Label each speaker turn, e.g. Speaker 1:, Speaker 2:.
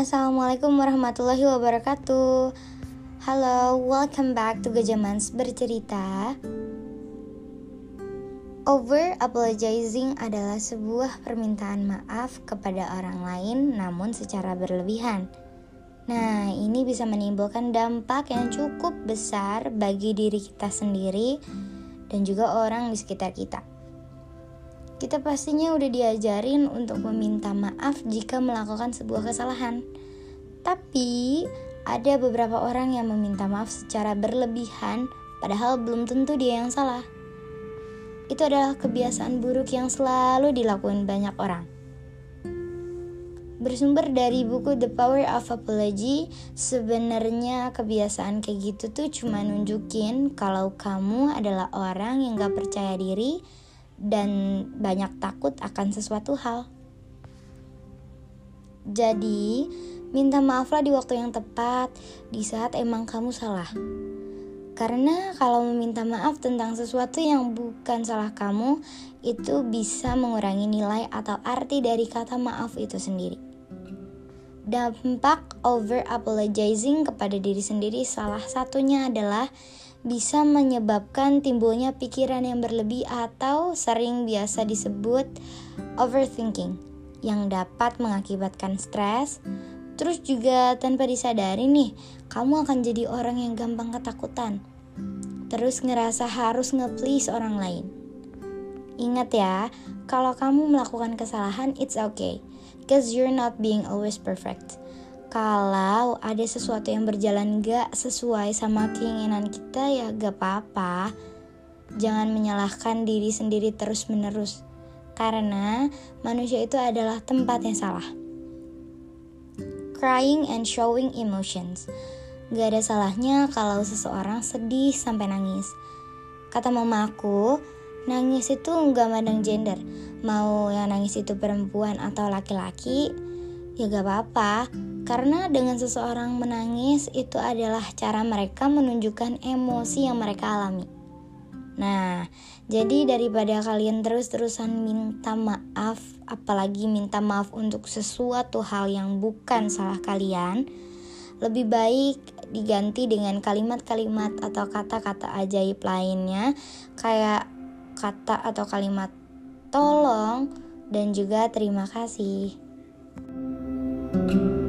Speaker 1: Assalamualaikum warahmatullahi wabarakatuh. Halo, welcome back to Gajamans Bercerita. Over apologizing adalah sebuah permintaan maaf kepada orang lain namun secara berlebihan. Nah, ini bisa menimbulkan dampak yang cukup besar bagi diri kita sendiri dan juga orang di sekitar kita kita pastinya udah diajarin untuk meminta maaf jika melakukan sebuah kesalahan. Tapi ada beberapa orang yang meminta maaf secara berlebihan padahal belum tentu dia yang salah. Itu adalah kebiasaan buruk yang selalu dilakukan banyak orang. Bersumber dari buku The Power of Apology, sebenarnya kebiasaan kayak gitu tuh cuma nunjukin kalau kamu adalah orang yang gak percaya diri, dan banyak takut akan sesuatu hal. Jadi, minta maaflah di waktu yang tepat, di saat emang kamu salah. Karena kalau meminta maaf tentang sesuatu yang bukan salah kamu, itu bisa mengurangi nilai atau arti dari kata maaf itu sendiri. Dampak over apologizing kepada diri sendiri salah satunya adalah bisa menyebabkan timbulnya pikiran yang berlebih atau sering biasa disebut overthinking yang dapat mengakibatkan stres. Terus juga tanpa disadari nih, kamu akan jadi orang yang gampang ketakutan. Terus ngerasa harus nge-please orang lain. Ingat ya, kalau kamu melakukan kesalahan, it's okay. Cause you're not being always perfect kalau ada sesuatu yang berjalan gak sesuai sama keinginan kita ya gak apa-apa. Jangan menyalahkan diri sendiri terus-menerus. Karena manusia itu adalah tempat yang salah. Crying and showing emotions. Gak ada salahnya kalau seseorang sedih sampai nangis. Kata mama aku, nangis itu gak mandang gender. Mau yang nangis itu perempuan atau laki-laki, ya gak apa-apa karena dengan seseorang menangis itu adalah cara mereka menunjukkan emosi yang mereka alami. Nah, jadi daripada kalian terus-terusan minta maaf, apalagi minta maaf untuk sesuatu hal yang bukan salah kalian, lebih baik diganti dengan kalimat-kalimat atau kata-kata ajaib lainnya, kayak kata atau kalimat tolong dan juga terima kasih. thank you